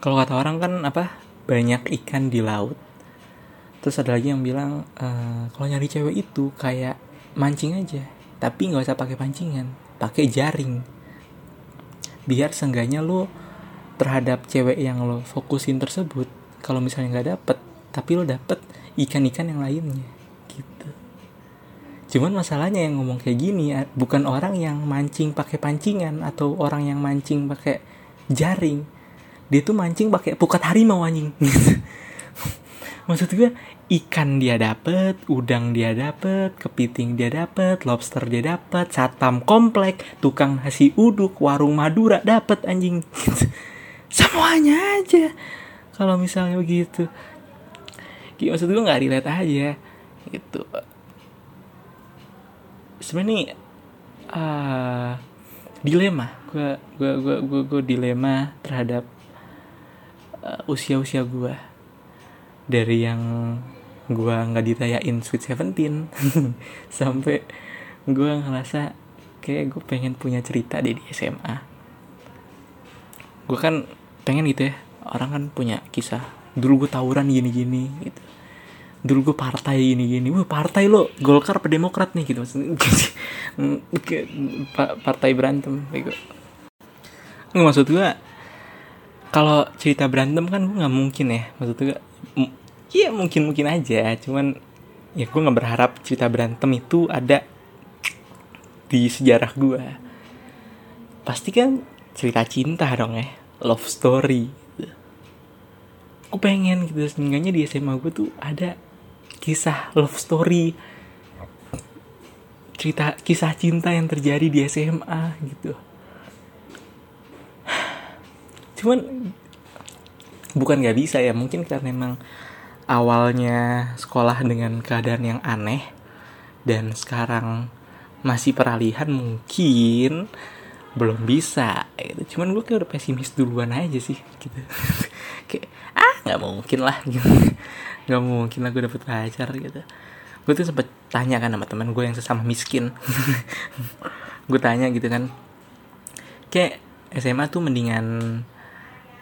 kalau kata orang kan apa banyak ikan di laut. Terus ada lagi yang bilang e, kalau nyari cewek itu kayak mancing aja. Tapi nggak usah pakai pancingan pakai jaring. Biar seenggaknya lo terhadap cewek yang lo fokusin tersebut kalau misalnya nggak dapet tapi lo dapet ikan-ikan yang lainnya gitu. Cuman masalahnya yang ngomong kayak gini bukan orang yang mancing pakai pancingan atau orang yang mancing pakai jaring dia tuh mancing pakai pukat harimau anjing maksud gue ikan dia dapet, udang dia dapet, kepiting dia dapet, lobster dia dapet, satam komplek, tukang nasi uduk, warung Madura dapet anjing. Semuanya aja. Kalau misalnya begitu. Gitu, maksud gue nggak relate aja. Gitu. Sebenarnya nih uh, dilema. Gue gue gue gue gue dilema terhadap usia-usia gue dari yang gue nggak ditayain Sweet Seventeen sampai gue ngerasa kayak gue pengen punya cerita deh di SMA gue kan pengen gitu ya orang kan punya kisah dulu gue tawuran gini-gini gitu. Dulu gue partai gini-gini. Wah partai lo Golkar apa Demokrat nih? gitu partai berantem gitu. Maksud gue kalau cerita berantem kan gue nggak mungkin ya. Maksud gue Iya mungkin mungkin aja, cuman ya gue nggak berharap cerita berantem itu ada di sejarah gue. Pasti kan cerita cinta dong ya, love story. Gue pengen gitu, seenggaknya di SMA gue tuh ada kisah love story. Cerita kisah cinta yang terjadi di SMA gitu cuman bukan nggak bisa ya. Mungkin karena memang awalnya sekolah dengan keadaan yang aneh dan sekarang masih peralihan mungkin belum bisa. Gitu. cuman gue kayak udah pesimis duluan aja sih gitu. Kayak ah nggak mungkin lah gitu. Nggak mungkin lah gue dapet pacar gitu. Gue tuh sempet tanya kan sama teman gue yang sesama miskin. Gue tanya gitu kan. Kayak SMA tuh mendingan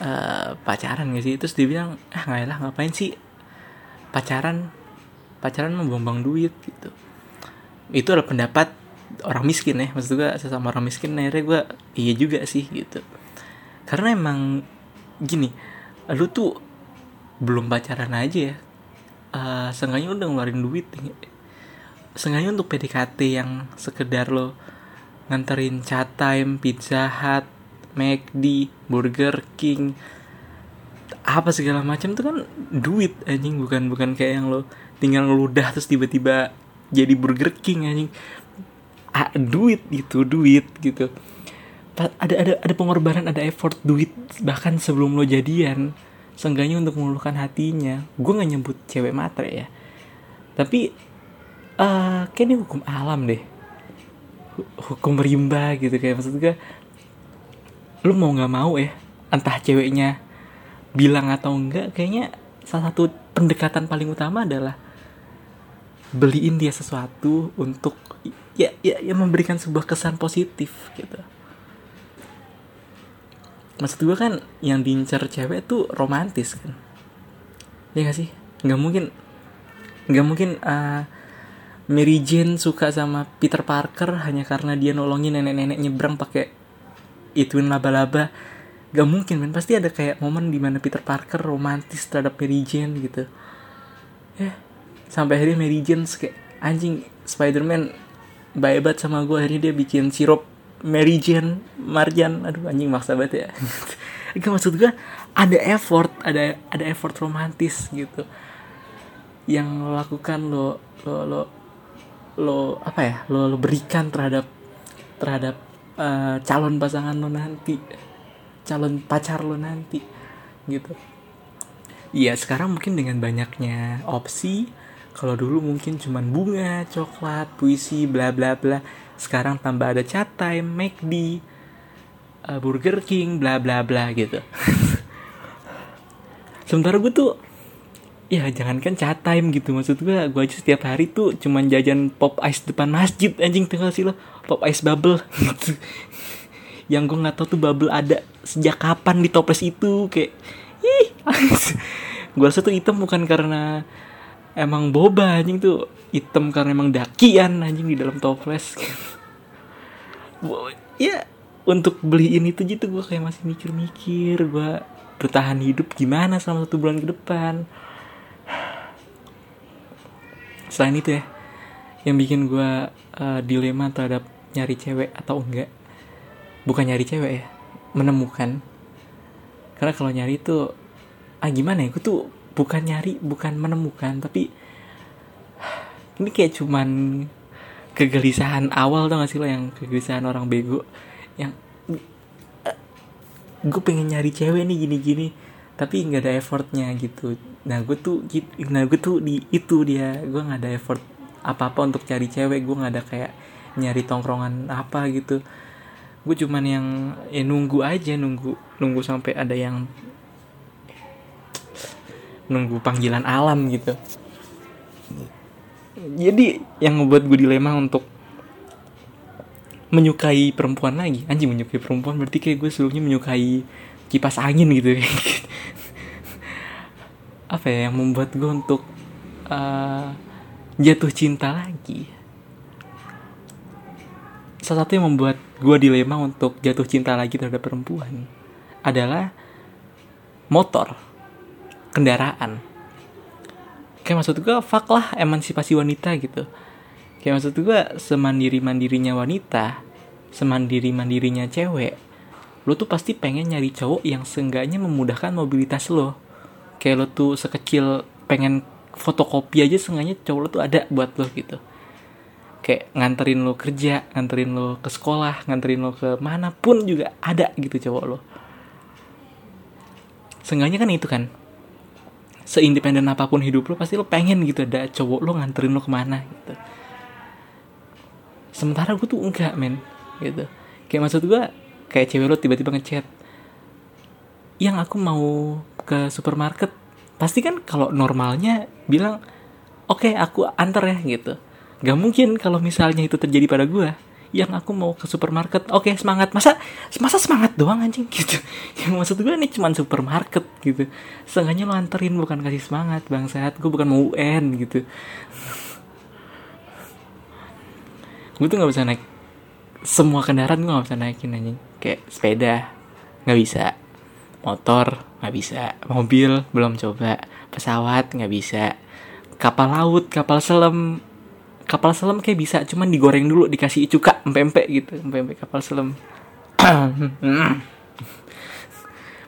uh, pacaran gak sih? Terus dia bilang ah nggak lah ngapain sih? Pacaran pacaran membuang duit gitu. Itu adalah pendapat orang miskin ya. Maksud gue sesama orang miskin akhirnya gue iya juga sih gitu. Karena emang gini lu tuh belum pacaran aja ya. Uh, seenggaknya udah ngeluarin duit. Seenggaknya untuk PDKT yang sekedar lo nganterin chat time, pizza hut, McD, Burger King, apa segala macam tuh kan duit anjing. Bukan bukan kayak yang lo tinggal ngeludah terus tiba-tiba jadi Burger King anjing. Ah, duit itu duit gitu. Ada ada ada pengorbanan ada effort duit bahkan sebelum lo jadian seenggaknya untuk meluluhkan hatinya. Gue nggak nyebut cewek matre ya. Tapi uh, kayak ini hukum alam deh. Hukum rimba gitu kayak maksud gue lu mau nggak mau ya entah ceweknya bilang atau enggak kayaknya salah satu pendekatan paling utama adalah beliin dia sesuatu untuk ya ya, ya memberikan sebuah kesan positif gitu. Maksud gue kan yang diincar cewek tuh romantis kan. Ya gak sih? Nggak mungkin nggak mungkin uh, Mary Jane suka sama Peter Parker hanya karena dia nolongin nenek-nenek nyebrang pakai ituin laba-laba. Gak mungkin kan pasti ada kayak momen di mana Peter Parker romantis terhadap Mary Jane gitu. Ya sampai akhirnya Mary Jane kayak anjing Spider-Man baik banget sama gue akhirnya dia bikin sirup Mary Jane Marjan. Aduh anjing maksa banget ya. Gak maksud gue ada effort ada ada effort romantis gitu. Yang lo lakukan lo lo lo lo apa ya lo lo berikan terhadap terhadap uh, calon pasangan lo nanti calon pacar lo nanti gitu Iya sekarang mungkin dengan banyaknya opsi kalau dulu mungkin cuman bunga, coklat, puisi, bla bla bla. Sekarang tambah ada chat time, McD, uh, Burger King, bla bla bla gitu. Sementara gue tuh ya jangankan chat time gitu. Maksud gue gue aja setiap hari tuh cuman jajan pop ice depan masjid anjing tinggal sih lo. Pop ice bubble. Gitu yang gue nggak tahu tuh bubble ada sejak kapan di toples itu kayak ih gue rasa tuh hitam bukan karena emang boba anjing tuh hitam karena emang dakian anjing di dalam toples. Ya untuk beliin itu gitu gue kayak masih mikir-mikir gue bertahan hidup gimana selama satu bulan ke depan selain itu ya yang bikin gue uh, dilema terhadap nyari cewek atau enggak bukan nyari cewek ya menemukan. Karena kalau nyari itu ah gimana ya gue tuh bukan nyari bukan menemukan tapi ini kayak cuman kegelisahan awal tuh gak sih lo yang kegelisahan orang bego yang uh, gue pengen nyari cewek nih gini-gini tapi nggak ada effortnya gitu nah gue tuh nah gue tuh di itu dia. Gue nggak ada effort apa apa untuk cari cewek. Gue nggak ada kayak nyari tongkrongan apa gitu. Gue cuman yang ya nunggu aja nunggu nunggu sampai ada yang nunggu panggilan alam gitu. Jadi yang membuat gue dilema untuk menyukai perempuan lagi. Anjing menyukai perempuan berarti kayak gue sebelumnya menyukai kipas angin gitu apa ya yang membuat gue untuk uh, jatuh cinta lagi. Salah satu yang membuat gue dilema untuk jatuh cinta lagi terhadap perempuan adalah motor kendaraan. Kayak maksud gue fuck lah emansipasi wanita gitu. Kayak maksud gue semandiri mandirinya wanita semandiri mandirinya cewek lo tuh pasti pengen nyari cowok yang seenggaknya memudahkan mobilitas lo kayak lo tuh sekecil pengen fotokopi aja seenggaknya cowok lo tuh ada buat lo gitu. Kayak nganterin lo kerja nganterin lo ke sekolah nganterin lo ke mana pun juga ada gitu cowok lo. Seenggaknya kan itu kan. Seindependen apa pun hidup lo pasti lo pengen gitu ada cowok lo nganterin lo ke mana gitu. Sementara gue tuh enggak men gitu. Kayak maksud gue kayak cewek lo tiba-tiba ngechat yang aku mau ke supermarket pasti kan kalau normalnya bilang oke okay, aku antar ya gitu. Gak mungkin kalau misalnya itu terjadi pada gue yang aku mau ke supermarket oke okay, semangat. Masa masa semangat doang anjing? Gitu. Yang maksud gue ini cuma supermarket gitu. Seenggaknya lo anterin bukan kasih semangat bang sehat gue bukan mau UN gitu. Gue tuh nggak bisa naik semua kendaraan gue nggak bisa naikin anjing. Kayak sepeda nggak bisa motor nggak bisa. Mobil belum coba. Pesawat nggak bisa. Kapal laut kapal selam. Kapal selam kayak bisa cuman digoreng dulu dikasih cuka empek gitu. Empek kapal selam.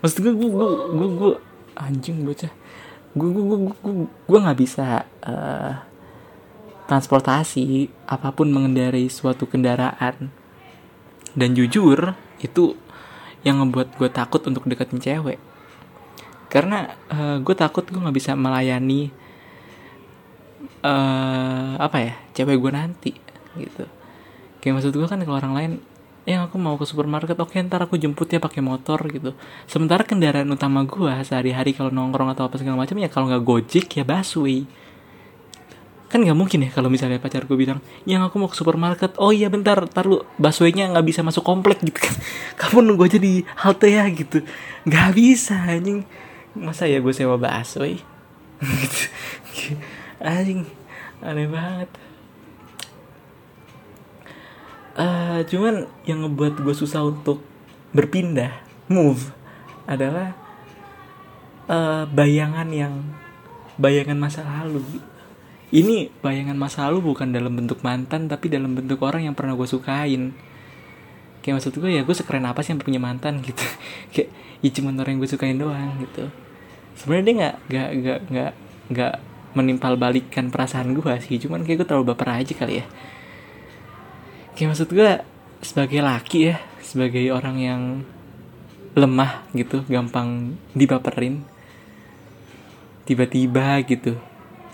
Maksud gue gue gue gue, gue anjing bocah. Gue gue gue gue gue nggak bisa uh, transportasi apa pun mengendarai suatu kendaraan. Dan jujur itu yang ngebuat gue takut untuk deketin cewek. Karena uh, gue takut gue nggak bisa melayani uh, apa ya cewek gue nanti gitu. Kayak maksud gue kan kalau orang lain yang aku mau ke supermarket oke ntar aku jemput ya pakai motor gitu. Sementara kendaraan utama gue sehari-hari kalau nongkrong atau apa segala macam ya kalau nggak gojek ya busway kan nggak mungkin ya kalau misalnya pacarku bilang yang aku mau ke supermarket. Oh iya bentar tar lu busway-nya nggak bisa masuk komplek gitu kan. Kamu nunggu aja di halte ya gitu. Nggak bisa anjing. Masa ya gue sewa busway? Gitu. Anjing aneh banget. Uh, cuman yang ngebuat gue susah untuk berpindah move adalah uh, bayangan yang bayangan masa lalu ini bayangan masa lalu bukan dalam bentuk mantan tapi dalam bentuk orang yang pernah gue sukain. Kayak maksud gue ya gue sekeren apa sih yang punya mantan gitu. Kayak ya cuma orang yang gue sukain doang gitu. Sebenarnya dia nggak nggak nggak nggak nggak menimpal balikan perasaan gue sih. Cuman kayak gue terlalu baper aja kali ya. Kayak maksud gue sebagai laki ya sebagai orang yang lemah gitu gampang dibaperin tiba-tiba gitu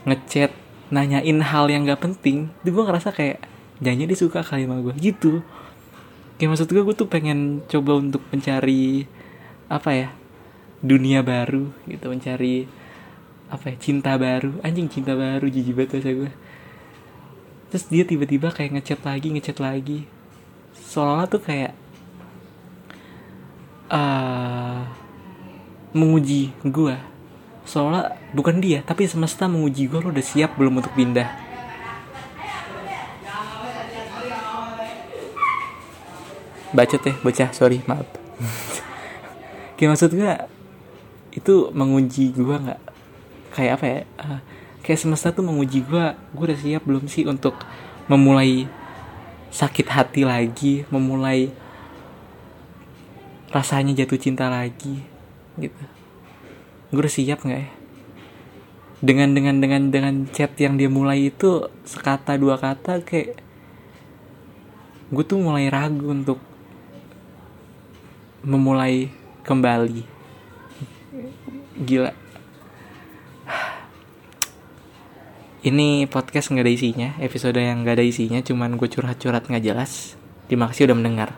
ngechat nanyain hal yang gak penting itu gue ngerasa kayak jangan dia suka kali sama gue gitu. Kayak maksud gue gue tuh pengen coba untuk mencari apa ya dunia baru gitu mencari apa ya cinta baru. Anjing cinta baru jijik banget bahasa gue terus dia tiba-tiba kayak ngechat lagi ngechat lagi. Seolah tuh kayak uh, menguji gue soalnya bukan dia tapi semesta menguji gue lo udah siap belum untuk pindah? Bacot ya bocah sorry maaf. Kayak maksud gue itu menguji gue nggak? Kayak apa ya? Uh, kayak semesta tuh menguji gue gue udah siap belum sih untuk memulai sakit hati lagi memulai rasanya jatuh cinta lagi gitu gue udah siap nggak ya? Dengan dengan dengan dengan chat yang dia mulai itu sekata dua kata kayak gue tuh mulai ragu untuk memulai kembali. Gila. Ini podcast nggak ada isinya episode yang nggak ada isinya cuman gue curhat-curhat nggak jelas. Terima kasih udah mendengar